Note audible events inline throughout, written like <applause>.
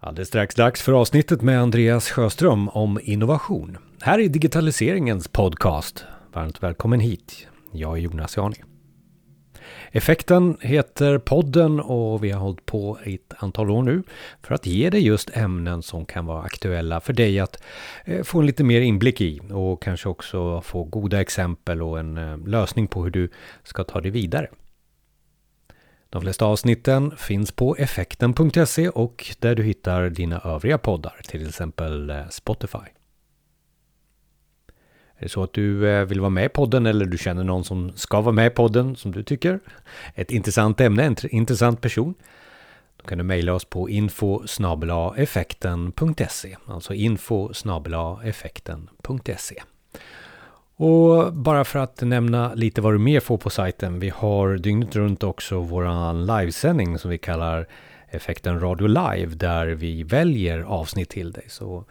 Alldeles strax dags för avsnittet med Andreas Sjöström om innovation. Här är digitaliseringens podcast. Varmt välkommen hit. Jag är Jonas Jani. Effekten heter podden och vi har hållit på i ett antal år nu för att ge dig just ämnen som kan vara aktuella för dig att eh, få en lite mer inblick i och kanske också få goda exempel och en eh, lösning på hur du ska ta dig vidare. De flesta avsnitten finns på effekten.se och där du hittar dina övriga poddar, till exempel eh, Spotify. Är det så att du eh, vill vara med i podden eller du känner någon som ska vara med i podden som du tycker? Ett intressant ämne, en intressant person? Då kan du mejla oss på info effekten.se Alltså info effekten.se och bara för att nämna lite vad du mer får på sajten. Vi har dygnet runt också våran livesändning som vi kallar Effekten Radio Live där vi väljer avsnitt till dig. Så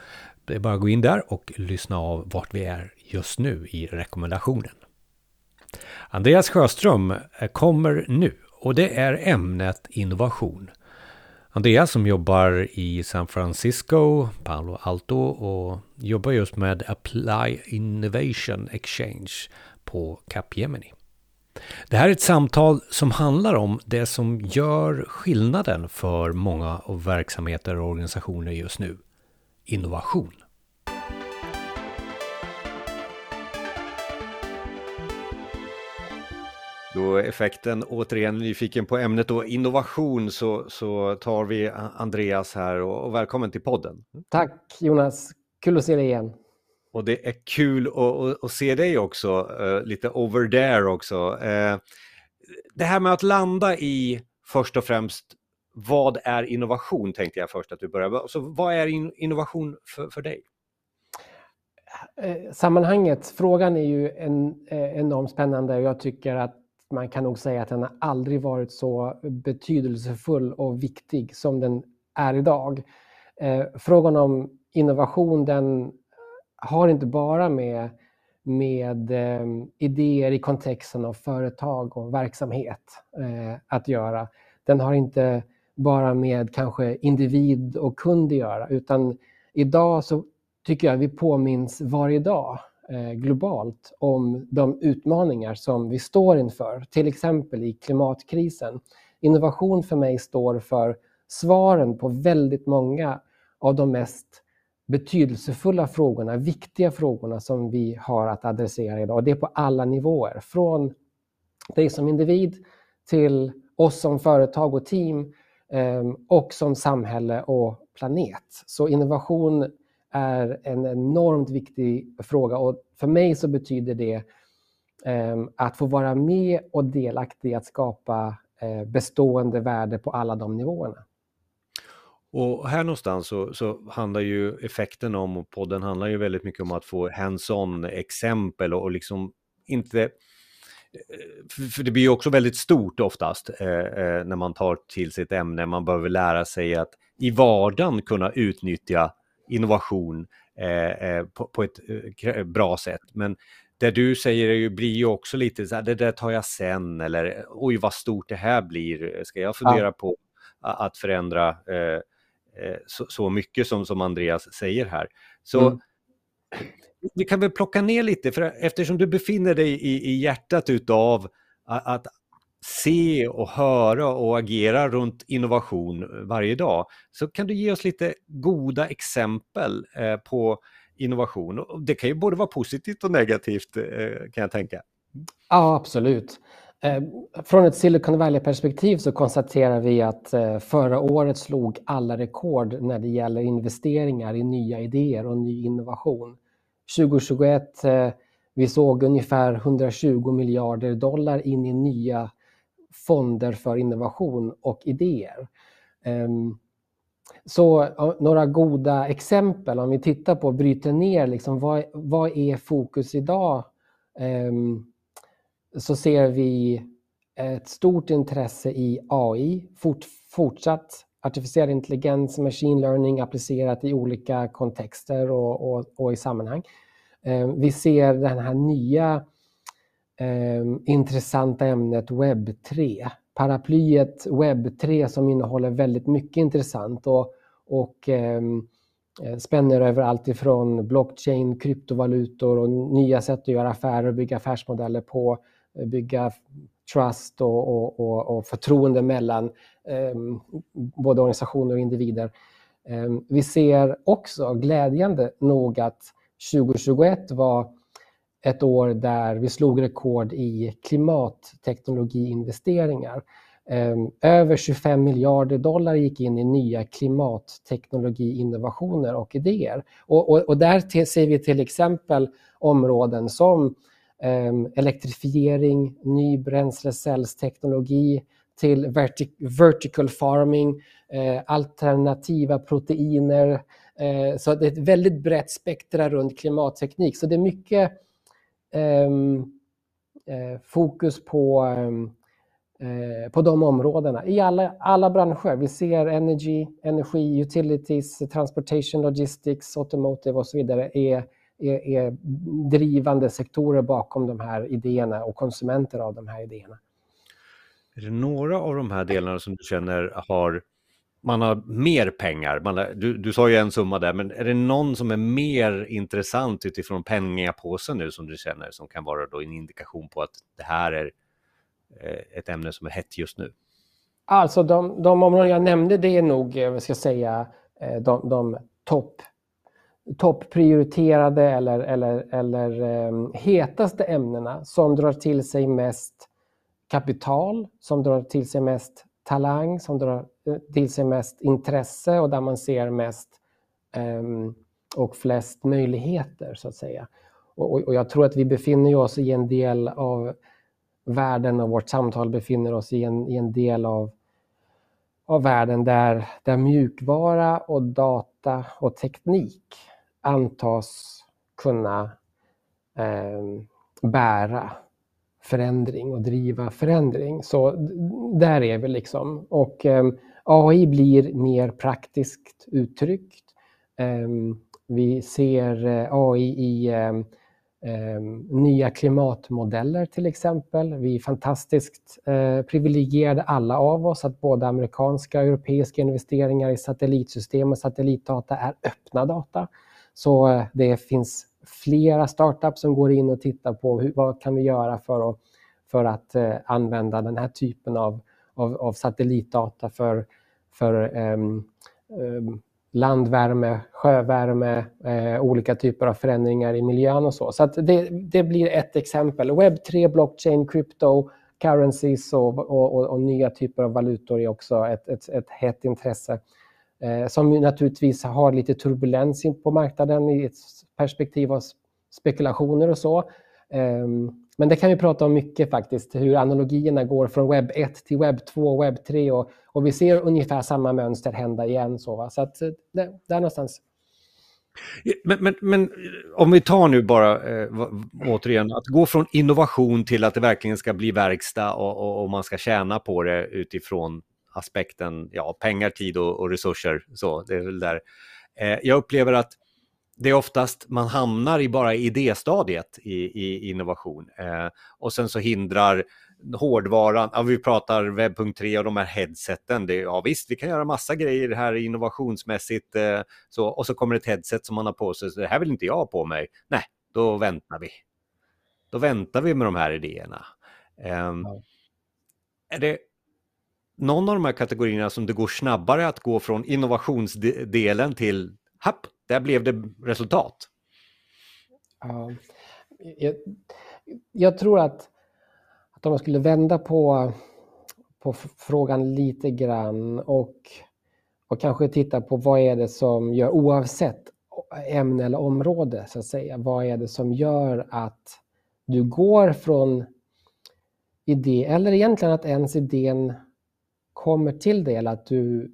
det är bara att gå in där och lyssna av vart vi är just nu i rekommendationen. Andreas Sjöström eh, kommer nu och det är ämnet innovation. Andreas som jobbar i San Francisco, Palo Alto och jobbar just med Apply Innovation Exchange på Capgemini. Det här är ett samtal som handlar om det som gör skillnaden för många verksamheter och organisationer just nu. Innovation. Då effekten återigen nyfiken på ämnet och innovation så, så tar vi Andreas här och, och välkommen till podden. Tack Jonas, kul att se dig igen. Och det är kul att, att, att se dig också, uh, lite over there också. Uh, det här med att landa i först och främst vad är innovation tänkte jag först att du börjar. Så vad är in, innovation för, för dig? Eh, sammanhanget, frågan är ju en, enormt spännande och jag tycker att man kan nog säga att den har aldrig varit så betydelsefull och viktig som den är idag. Eh, frågan om innovation den har inte bara med, med eh, idéer i kontexten av företag och verksamhet eh, att göra. Den har inte bara med kanske individ och kund att göra utan idag så tycker jag vi påminns varje dag Eh, globalt om de utmaningar som vi står inför, till exempel i klimatkrisen. Innovation för mig står för svaren på väldigt många av de mest betydelsefulla frågorna, viktiga frågorna som vi har att adressera idag. Det är på alla nivåer, från dig som individ till oss som företag och team eh, och som samhälle och planet. Så innovation är en enormt viktig fråga och för mig så betyder det eh, att få vara med och delaktig i att skapa eh, bestående värde på alla de nivåerna. Och här någonstans så, så, handlar ju effekten om, och podden handlar ju väldigt mycket om att få hands-on exempel och, och liksom inte eh, för det blir ju också väldigt stort oftast eh, eh, när man tar till sig ett ämne. Man behöver lära sig att i vardagen kunna utnyttja innovation eh, eh, på, på, ett eh, bra sätt. Men det du säger ju, blir ju också lite så här, det där tar jag sen eller oj vad stort det här blir, ska jag fundera ja. på att förändra eh, så, så, mycket som, som Andreas säger här. Så mm. vi kan väl plocka ner lite, för eftersom du befinner dig i, i hjärtat utav att se och höra och agera runt innovation eh, varje dag. Så kan du ge oss lite goda exempel eh, på innovation. Det kan ju både vara positivt och negativt eh, kan jag tänka. Ja, absolut. Från ett Silicon Valley-perspektiv så konstaterar vi att förra året slog alla rekord när det gäller investeringar i nya idéer och ny innovation. 2021 vi såg ungefär 120 miljarder dollar in i nya fonder för innovation och idéer. Ehm, så några goda exempel om vi tittar på, bryter ner liksom, vad, vad är fokus idag? Ehm, så ser vi ett stort intresse i AI, fort, fortsatt artificiell intelligens, machine learning applicerat i olika kontexter och, och, och i sammanhang. Ehm, vi ser den här nya eh, intressanta ämnet webb 3. Paraplyet webb 3 som innehåller väldigt mycket intressant och, och ehm, eh, spänner över allt ifrån blockchain, kryptovalutor och nya sätt att göra affärer och bygga affärsmodeller på, eh, bygga trust och, och, och, och förtroende mellan eh, både organisationer och individer. Eh, vi ser också glädjande nog att 2021 var ett år där vi slog rekord i klimatteknologiinvesteringar. Ehm, över 25 miljarder dollar gick in i nya klimatteknologiinnovationer och idéer. Och, och, och där ser vi till exempel områden som um, elektrifiering, ny bränslecellsteknologi, till vertic vertical farming, eh, alternativa proteiner. Eh, så det är ett väldigt brett spektra runt klimatteknik. Så det är mycket Ehm, eh, fokus på eh, eh, på de områdena i alla, alla branscher. Vi ser energy, energi, utilities, transportation, logistics, automotive och så vidare är, är, är drivande sektorer bakom de här idéerna och konsumenter av de här idéerna. Är det några av de här delarna som du känner har man har mer pengar. Man har, du, du sa ju en summa där, men är det någon som är mer intressant utifrån pengapåsen nu som du känner som kan vara då en indikation på att det här är eh, ett ämne som är hett just nu? Alltså de, de områden jag nämnde det är nog, jag vad ska jag säga, eh, de, de topp topprioriterade eller, eller, eller um, hetaste ämnena som drar till sig mest kapital, som drar till sig mest talang, som drar till sig mest intresse och där man ser mest um, och flest möjligheter så att säga. Och, och, jag tror att vi befinner oss i en del av världen och vårt samtal befinner oss i en, i en del av, av världen där, där mjukvara och data och teknik antas kunna eh, bära förändring och driva förändring. Så där är vi liksom. Och eh, AI blir mer praktiskt uttryckt. Ehm, vi ser eh, AI i ehm, ehm, nya klimatmodeller till exempel. Vi är fantastiskt eh, privilegierade alla av oss att både amerikanska och europeiska investeringar i satellitsystem och satellitdata är öppna data. Så eh, det finns flera startups som går in och tittar på hur, vad kan vi göra för att, för att använda den här typen av, av, av satellitdata för, för um, um, landvärme, sjövärme, eh, olika typer av förändringar i miljön och så. Så det, det, blir ett exempel. Web3, blockchain, crypto, currencies och, och, och, och, nya typer av valutor är också ett, ett, ett hett intresse. Eh, som naturligtvis har lite turbulens på marknaden i ett perspektiv av spekulationer och så. Um, men det kan vi prata om mycket faktiskt, hur analogierna går från webb 1 till webb 2 och webb 3 och, och vi ser ungefär samma mönster hända igen. Så, va? så att eh, det, där någonstans. Men, men, men, eh, om vi tar nu bara eh, återigen, att gå från innovation till att det verkligen ska bli verkstad och, och, och man ska tjäna på det utifrån aspekten ja, pengar, tid och, och resurser. Så, det är väl där. Eh, jag upplever att det är oftast man hamnar i bara idéstadiet i, i innovation eh, och sen så hindrar hårdvaran, ja, vi pratar webb.3 och de här headseten, det, ja visst vi kan göra massa grejer här innovationsmässigt eh, så, och så kommer ett headset som man har på sig, så det här vill inte jag ha på mig. Nej, då väntar vi. Då väntar vi med de här idéerna. Eh. Är det någon av de här kategorierna som det går snabbare att gå från innovationsdelen till, happ, där blev det resultat. Ja, jag, jag tror att, att om man skulle vända på, på frågan lite grann och, och kanske titta på vad är det som gör, oavsett ämne eller område, så att säga, vad är det som gör att du går från idé, eller egentligen att ens idén kommer till dig, eller att du,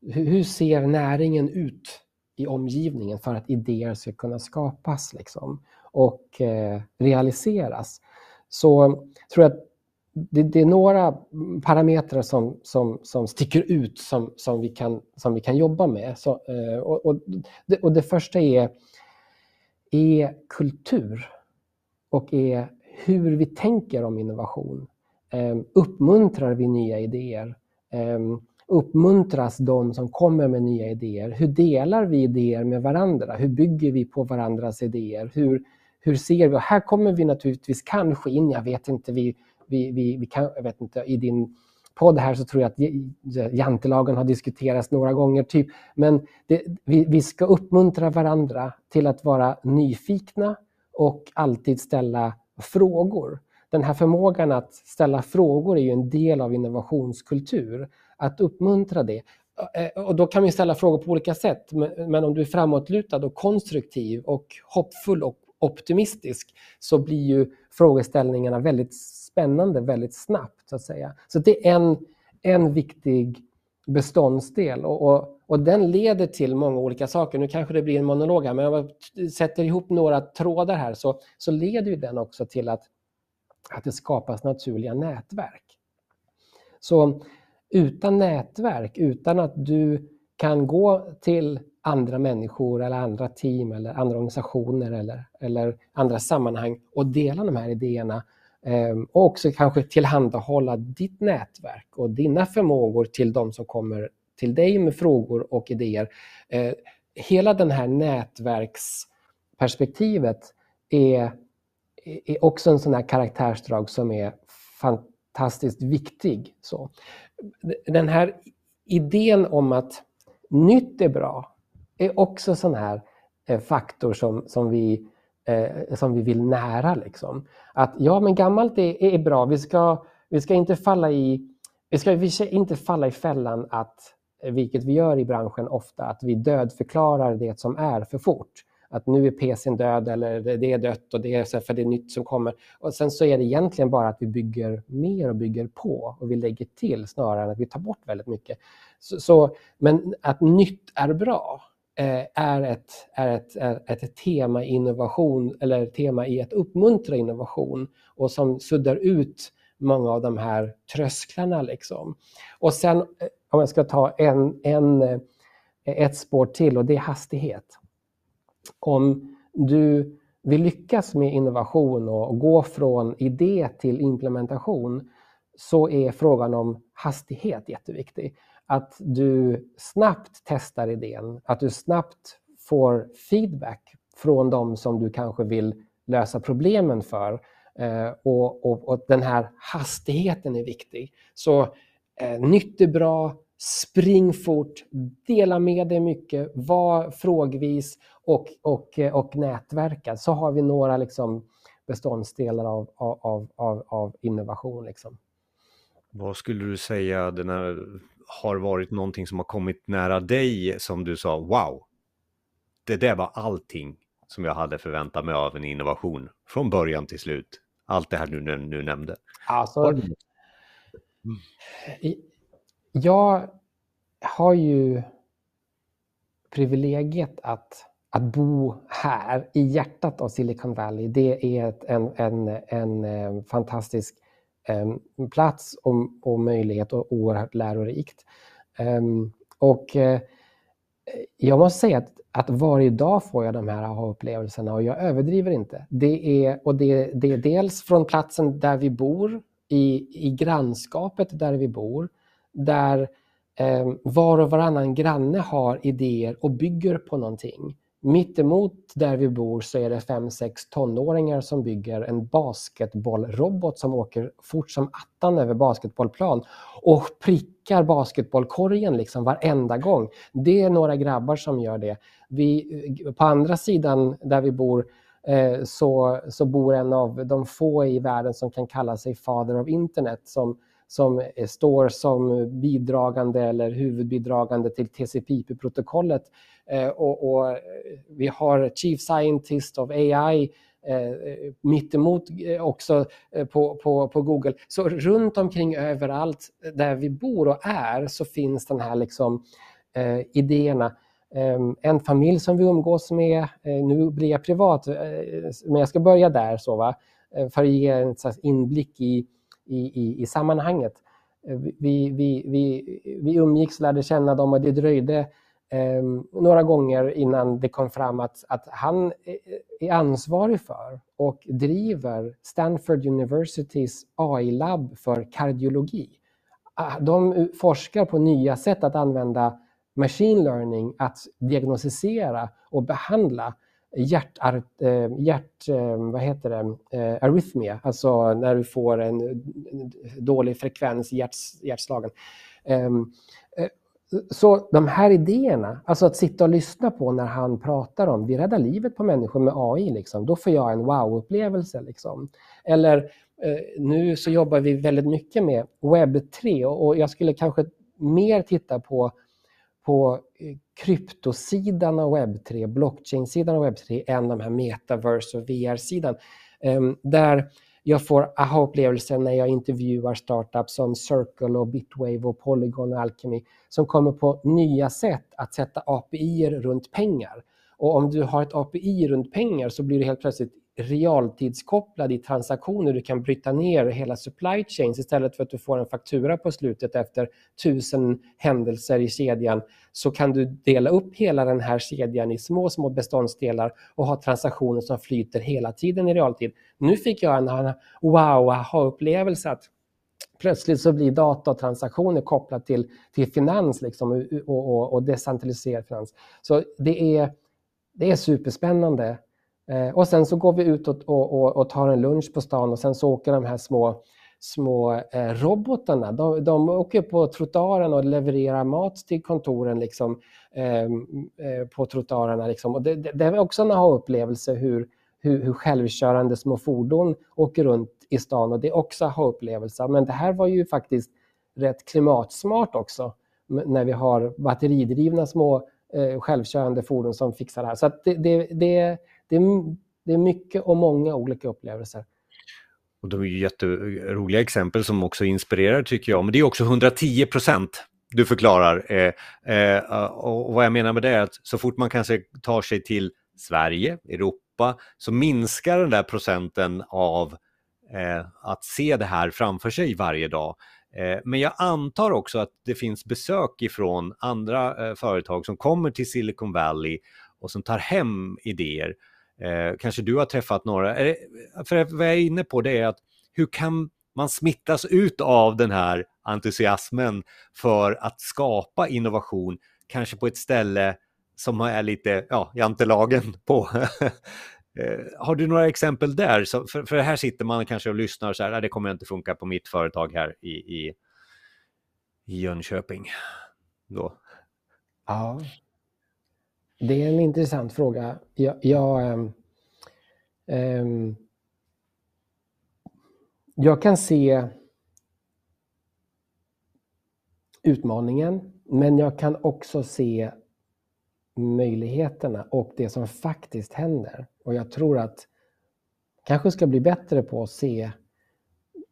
hur ser näringen ut i omgivningen för att idéer ska kunna skapas liksom, och eh, realiseras. Så tror jag att det, det, är några parametrar som, som, som sticker ut som, som, vi, kan, som vi kan jobba med. Så, eh, och, och, det, och det första är, är kultur och är hur vi tänker om innovation. Eh, uppmuntrar vi nya idéer? Ehm, Uppmuntras de som kommer med nya idéer? Hur delar vi idéer med varandra? Hur bygger vi på varandras idéer? Hur, hur ser vi? Och här kommer vi naturligtvis kanske in, jag vet inte, vi, vi, vi, vi kan, jag vet inte, i din podd här så tror jag att jantelagen har diskuterats några gånger. typ. Men det, vi, vi ska uppmuntra varandra till att vara nyfikna och alltid ställa frågor. Den här förmågan att ställa frågor är ju en del av innovationskultur. Att uppmuntra det. Eh, och då kan vi ställa frågor på olika sätt. Men om du är framåtlutad och konstruktiv och hoppfull och optimistisk så blir ju frågeställningarna väldigt spännande väldigt snabbt. Så att säga. Så det är en, en viktig beståndsdel och, och, och, den leder till många olika saker. Nu kanske det blir en monolog här, men om jag sätter ihop några trådar här så, så leder ju den också till att, att det skapas naturliga nätverk. Så utan nätverk, utan att du kan gå till andra människor eller andra team eller andra organisationer eller, eller andra sammanhang och dela de här idéerna ehm, och också kanske tillhandahålla ditt nätverk och dina förmågor till de som kommer till dig med frågor och idéer. Eh, hela den här nätverksperspektivet är, är också en sån här karaktärsdrag som är fantastiskt viktig. Så. Den här idén om att nytt är bra är också sån här eh, faktor som, som vi eh, som vi vill nära. Liksom. Att ja, men gammalt är, är bra. Vi ska, vi ska inte falla i vi ska, vi ska inte falla i fällan att, eh, vilket vi gör i branschen ofta, att vi dödförklarar det som är för fort. Att nu är PCn död eller det är dött och det är för det är nytt som kommer. Och sen så är det egentligen bara att vi bygger mer och bygger på och vi lägger till snarare än att vi tar bort väldigt mycket. Så, så men att nytt är bra, Eh, är ett, är ett, är ett tema i innovation eller tema i att uppmuntra innovation och som suddar ut många av de här trösklarna. Liksom. Och sen eh, om jag ska ta en, en, eh, ett spår till och det är hastighet. Om du vill lyckas med innovation och gå från idé till implementation så är frågan om hastighet jätteviktig att du snabbt testar idén, att du snabbt får feedback från de som du kanske vill lösa problemen för. Eh, och, och, och, den här hastigheten är viktig. Så eh, nytt är bra, spring fort, dela med dig mycket, var frågvis och, och, och nätverka. Så har vi några liksom, beståndsdelar av, av, av, av innovation. Liksom. Vad skulle du säga den här har varit någonting som har kommit nära dig som du sa, wow, det där var allting som jag hade förväntat mig av en innovation från början till slut. Allt det här du nu, nu nämnde. Alltså, mm. Jag har ju privilegiet att, att bo här i hjärtat av Silicon Valley. Det är ett, en, en, en, eh, fantastisk um, fantastisk plats och, och möjlighet och oerhört lärorikt. Um, och uh, jag måste säga att, att varje dag får jag de här aha-upplevelserna och jag överdriver inte. Det är, och det, det är dels från platsen där vi bor, i, i grannskapet där vi bor, där eh, var och varannan granne har idéer och bygger på någonting. Mittemot där vi bor så är det fem, sex tonåringar som bygger en basketbollrobot som åker fort som attan över basketbollplan och prickar basketbollkorgen liksom varenda gång. Det är några grabbar som gör det. Vi, på andra sidan där vi bor eh, så, så bor en av de få i världen som kan kalla sig Father of Internet som som står som bidragande eller huvudbidragande till TCP/IP-protokollet. Eh, och, och, eh, vi har Chief Scientist of AI eh, mittemot eh, också eh, på, på, på Google. Så runt omkring överallt där vi bor och är så finns den här liksom, eh, idéerna. Eh, en familj som vi umgås med, nu blir jag privat, men jag ska börja där så va? för att ge en inblick i i, i, i sammanhanget. Eh, vi, vi, vi, vi umgicks lärde känna dem och det dröjde eh, några gånger innan det kom fram att, att han är ansvarig för och driver Stanford Universitys AI-labb för kardiologi. Ah, de forskar på nya sätt att använda machine learning att diagnostisera och behandla hjärt, eh, hjärt eh, vad heter det, eh, arytmia, alltså när du får en dålig frekvens i hjärt, hjärtslagen. Ehm, så de här idéerna, alltså att sitta och lyssna på när han pratar om vi räddar livet på människor med AI, liksom, då får jag en wow-upplevelse. Liksom. Eller nu så jobbar vi väldigt mycket med webb 3 och jag skulle kanske mer titta på, på eh, kryptosidan av Web3, blockchain-sidan av Web3, än de här metaverse och VR-sidan. Ehm, där jag får aha-upplevelser när jag intervjuar startups som Circle, och Bitwave, och Polygon och Alchemy som kommer på nya sätt att sätta API runt pengar. Och om du har ett API runt pengar så blir du helt plötsligt realtidskopplad i transaktioner. Du kan bryta ner hela supply chains istället för att du får en faktura på slutet efter tusen händelser i kedjan så kan du dela upp hela den här kedjan i små, små beståndsdelar och ha transaktioner som flyter hela tiden i realtid. Nu fick jag en wow, aha-upplevelse att plötsligt så blir datatransaktioner kopplat till, till finans liksom, och, och, och decentraliserad finans. Så det är, det är superspännande. Eh, och sen så går vi ut och, och, och, tar en lunch på stan och sen så åker de här små, små eh, robotarna. De, de åker på trottoaren och levererar mat till kontoren liksom, ehm, eh, på trottoarerna. Liksom. Och det, det, det är också en aha-upplevelse hur, hur, hur självkörande små fordon åker runt i stan och det är också aha-upplevelser. Men det här var ju faktiskt rätt klimatsmart också när vi har batteridrivna små eh, självkörande fordon som fixar det här. Så det, det, det, det, det är mycket och många olika upplevelser. Och de är ju jätteroliga exempel som också inspirerar tycker jag. Men det är också 110 procent du förklarar. Eh, eh, och vad jag menar med det är att så fort man kanske tar sig till Sverige, Europa, så minskar den där procenten av eh, att se det här framför sig varje dag. Eh, men jag antar också att det finns besök ifrån andra eh, företag som kommer till Silicon Valley och som tar hem idéer. Eh, kanske du har träffat några. För vad jag är inne på det är att hur kan man smittas ut av den här entusiasmen för att skapa innovation, kanske på ett ställe som är lite, ja, jantelagen <laughs> på. Eh, har du några exempel där? Så för, för här sitter man kanske och lyssnar och så här, det kommer inte funka på mitt företag här i, i, i Jönköping. Då. Ja, det är en intressant fråga. Jag, jag, ähm, ähm, jag kan se utmaningen, men jag kan också se möjligheterna och det som faktiskt händer. Och jag tror att kanske ska bli bättre på att se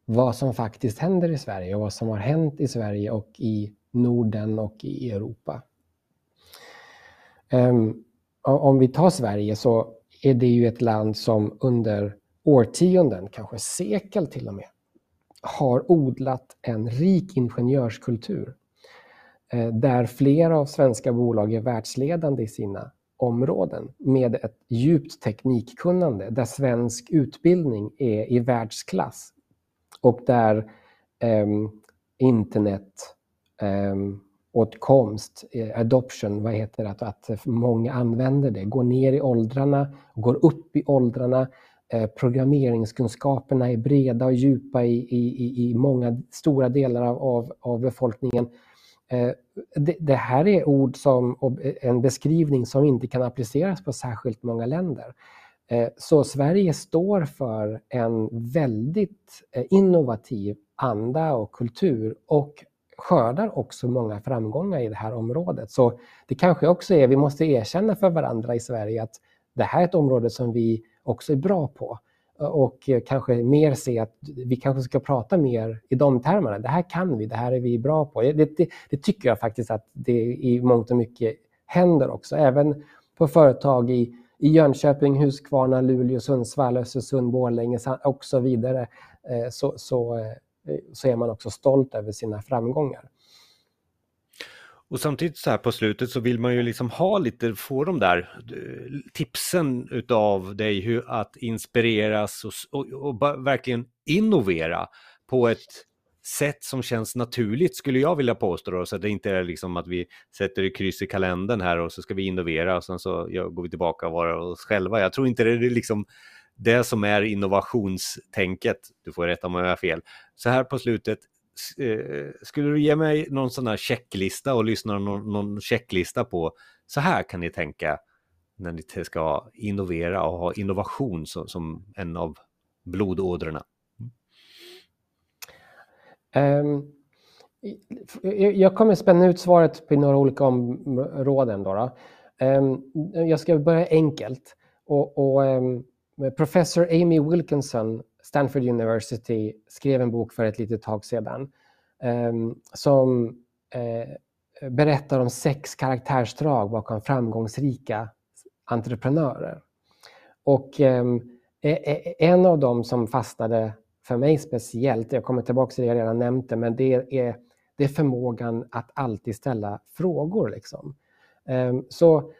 vad som faktiskt händer i Sverige och vad som har hänt i Sverige och i Norden och i Europa. Um, om vi tar Sverige så är det ju ett land som under årtionden, kanske sekel till och med, har odlat en rik ingenjörskultur Eh, där flera av svenska bolag är världsledande i sina områden med ett djupt teknikkunnande där svensk utbildning är i världsklass och där eh, internet eh, åtkomst, eh, adoption, vad heter det, att, att många använder det, går ner i åldrarna, går upp i åldrarna, eh, programmeringskunskaperna är breda och djupa i, i, i många stora delar av, av befolkningen. Eh, det, det, här är ord som, eh, en beskrivning som inte kan appliceras på särskilt många länder. Eh, så Sverige står för en väldigt eh, innovativ anda och kultur och skördar också många framgångar i det här området. Så det kanske också är, vi måste erkänna för varandra i Sverige att det här är ett område som vi också är bra på och kanske mer se att vi kanske ska prata mer i de termerna. Det här kan vi, det här är vi bra på. Det, det, det tycker jag faktiskt att det i mångt och mycket händer också. Även på företag i, i Jönköping, Huskvarna, Luleå, Sundsvall, Östersund, Borlänge och så vidare eh, så, så, eh, Eh, så är man också stolt över sina framgångar. Och samtidigt så här på slutet så vill man ju liksom ha lite, få de där eh, tipsen utav dig hur att inspireras och, och, och verkligen innovera på ett sätt som känns naturligt skulle jag vilja påstå då, så att det inte är liksom att vi sätter ett kryss i kalendern här och så ska vi innovera och sen så går vi tillbaka och vara oss själva. Jag tror inte det är liksom det som är innovationstänket. Du får rätta mig om jag har fel. Så här på slutet, eh, skulle du ge mig någon sån här checklista och lyssna någon, någon checklista på så här kan ni tänka när ni ska innovera och ha innovation som, som en av blodådrorna? Um, jag kommer spänna ut svaret på några olika områden. Då, då. Um, jag ska börja enkelt. Och, och um, Eh, professor Amy Wilkinson, Stanford University, skrev en bok för ett litet tag sedan ehm, som eh, berättar om sex karaktärsdrag bakom framgångsrika entreprenörer. Och ehm, e, e, en av dem som fastnade för mig speciellt, jag kommer tillbaka till det jag redan nämnt det, men det är, det är förmågan att alltid ställa frågor. Liksom. Ehm, så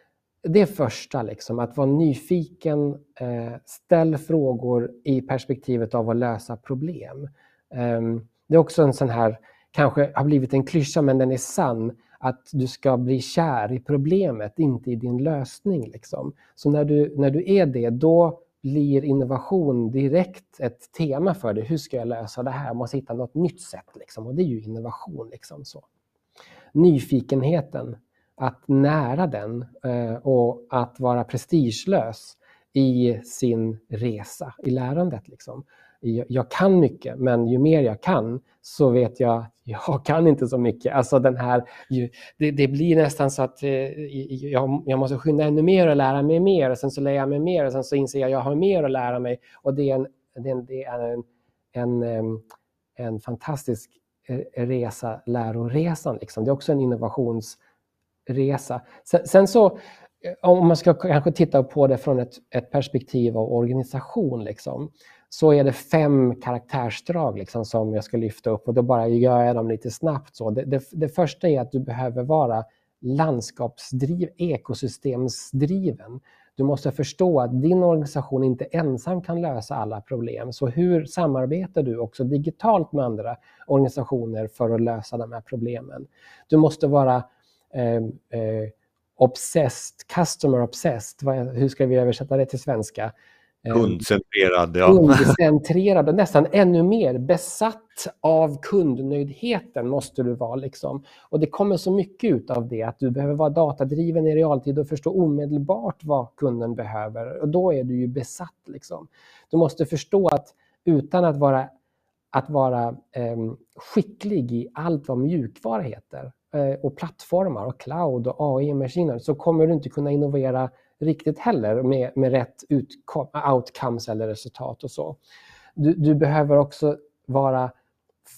det första, liksom, att vara nyfiken, eh, ställ frågor i perspektivet av att lösa problem. Eh, det är också en sån här, kanske har blivit en klyscha, men den är sann, att du ska bli kär i problemet, inte i din lösning. Liksom. Så när du, när du är det, då blir innovation direkt ett tema för dig. Hur ska jag lösa det här? Jag måste hitta något nytt sätt. Liksom. Och det är ju innovation. Liksom, så. Nyfikenheten, att nära den eh, och att vara prestigelös i sin resa, i lärandet. Liksom jag kan mycket, men ju mer jag kan så vet jag att jag kan inte så mycket. Alltså den här, det, det blir nästan så att eh, jag, jag, måste skynda ännu mer och lära mig mer och sen så lär jag mig mer och sen så inser jag att jag har mer att lära mig. Och det är en, det är en, det är en, en, en fantastisk eh, resa, läroresan. Liksom. Det är också en innovations resa. Sen, sen så, eh, om man ska kanske titta på det från ett, ett perspektiv av organisation, liksom, så är det fem karaktärsdrag liksom, som jag ska lyfta upp och då bara gör jag dem lite snabbt. Så. Det, det, det första är att du behöver vara landskapsdriv, ekosystemsdriven. Du måste förstå att din organisation inte ensam kan lösa alla problem. Så hur samarbetar du också digitalt med andra organisationer för att lösa de här problemen? Du måste vara obsessed, customer obsessed. Hur ska vi översätta det till svenska? Eh, kundcentrerad, ja. Kundcentrerad och nästan ännu mer besatt av kundnöjdheten måste du vara. Liksom. Och det kommer så mycket ut av det, att du behöver vara datadriven i realtid och förstå omedelbart vad kunden behöver. Och då är du ju besatt. Liksom. Du måste förstå att utan att vara, att vara eh, skicklig i allt vad mjukvara heter eh, Eh, och plattformar och cloud och AI-maskiner så kommer du inte kunna innovera riktigt heller med, med rätt outcomes eller resultat och så. Du, du behöver också vara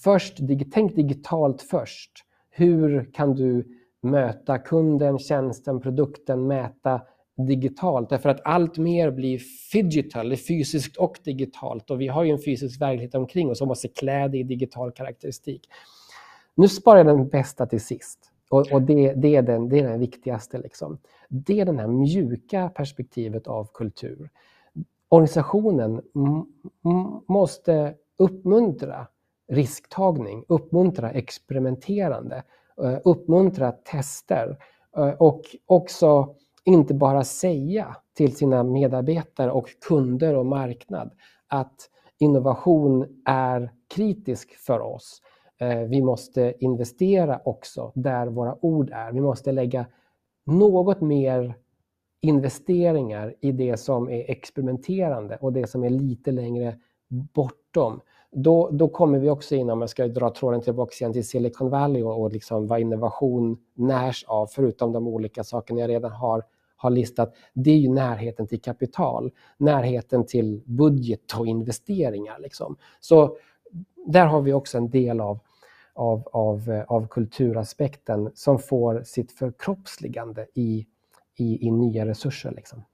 först, tänk digitalt först. Hur kan du möta kunden, tjänsten, produkten, mäta digitalt? Därför att allt mer blir digital, fysiskt och digitalt och vi har ju en fysisk verklighet omkring oss som måste klä det i digital karaktäristik. Nu sparar jag den bästa till sist. Och, och det, det, är den, det är den viktigaste. Liksom. Det är det här mjuka perspektivet av kultur. Organisationen måste uppmuntra risktagning, uppmuntra experimenterande, eh, uppmuntra tester eh, och också inte bara säga till sina medarbetare och kunder och marknad att innovation är kritisk för oss. Eh, vi måste investera också där våra ord är. Vi måste lägga något mer investeringar i det som är experimenterande och det som är lite längre bortom. Då, då kommer vi också in, om jag ska dra tråden tillbaka igen till Silicon Valley och, och liksom vad innovation närs av, förutom de olika sakerna jag redan har, har listat. Det är ju närheten till kapital, närheten till budget och investeringar. Liksom. Så där har vi också en del av av, av, eh, av kulturaspekten som får sitt förkroppsligande i, i, i nya resurser. Liksom.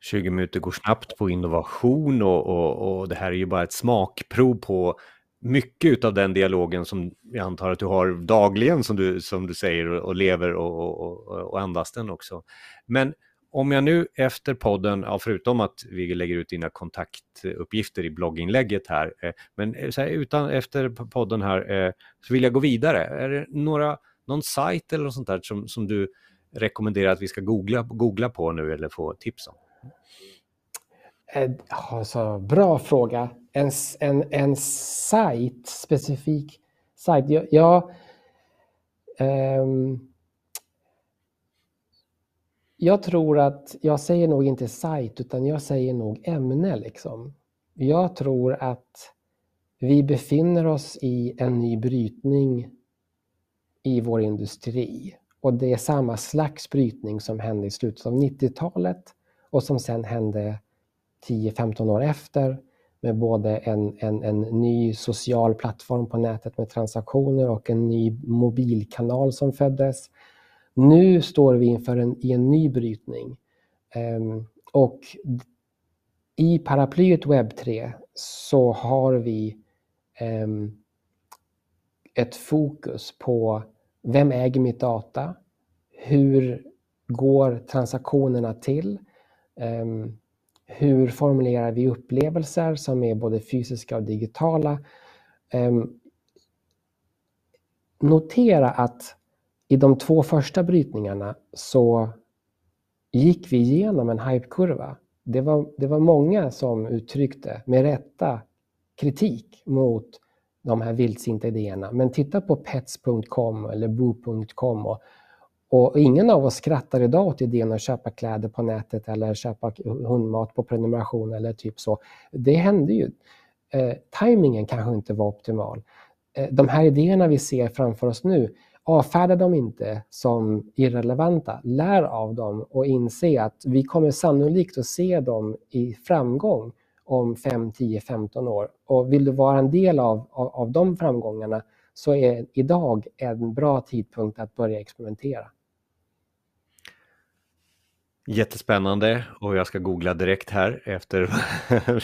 20 minuter går snabbt på innovation och, och, och det här är ju bara ett smakprov på mycket av den dialogen som jag antar att du har dagligen som du, som du säger och lever och, och, och andas den också. Men om jag nu efter podden, ja, förutom att vi lägger ut dina kontaktuppgifter i blogginlägget här, eh, men eh, här, utan efter podden här eh, så vill jag gå vidare. Är det några, någon sajt eller något sånt där som, som du rekommenderar att vi ska googla, googla på nu eller få tips om? Alltså, bra fråga. En, en, en sajt, specifik sajt. Ja, jag um, ehm, jag tror att, jag säger nog inte sajt utan jag säger nog ämne liksom. Jag tror att vi befinner oss i en ny brytning i vår industri. Och det är samma slags brytning som hände i slutet av 90-talet och som sen hände 10-15 år efter med både en, en, en ny social plattform på nätet med transaktioner och en ny mobilkanal som föddes. Nu står vi inför en, i en ny brytning. Um, och i paraplyet webb3 så har vi um, ett fokus på vem äger mitt data? Hur går transaktionerna till? Um, hur formulerar vi upplevelser som är både fysiska och digitala? Um, notera att i de två första brytningarna så gick vi igenom en hypekurva. Det var, det var många som uttryckte, med rätta, kritik mot de här vildsinta idéerna. Men titta på pets.com eller boo.com och, och ingen av oss skrattar idag åt idén att köpa kläder på nätet eller köpa hundmat på prenumeration eller typ så. Det hände ju. Eh, timingen kanske inte var optimal. Eh, de här idéerna vi ser framför oss nu, avfärda dem inte som irrelevanta. Lär av dem och inse att vi kommer sannolikt att se dem i framgång om 5, 10, 15 år. Och vill du vara en del av, av, av de framgångarna så är idag en bra tidpunkt att börja experimentera. Jättespännande och jag ska googla direkt här efter <laughs>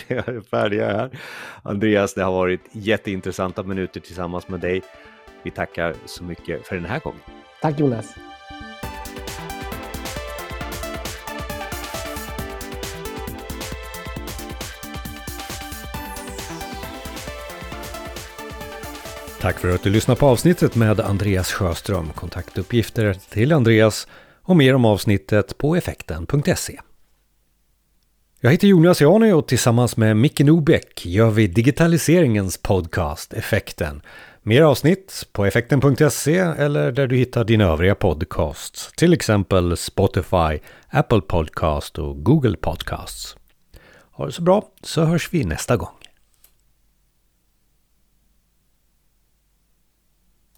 vi är färdiga här. Andreas, det har varit jätteintressanta minuter tillsammans med dig. Vi tackar så mycket för den här gången. Tack Jonas. Tack för att du lyssnade på avsnittet med Andreas Sjöström. Kontaktuppgifter till Andreas och mer om avsnittet på effekten.se. Jag heter Jonas Jani och tillsammans med Micke Nobäck gör vi digitaliseringens podcast Effekten Mer avsnitt på effekten.se eller där du hittar dina övriga podcasts, till exempel Spotify, Apple Podcast och Google Podcasts. Ha det så bra, så hörs vi nästa gång.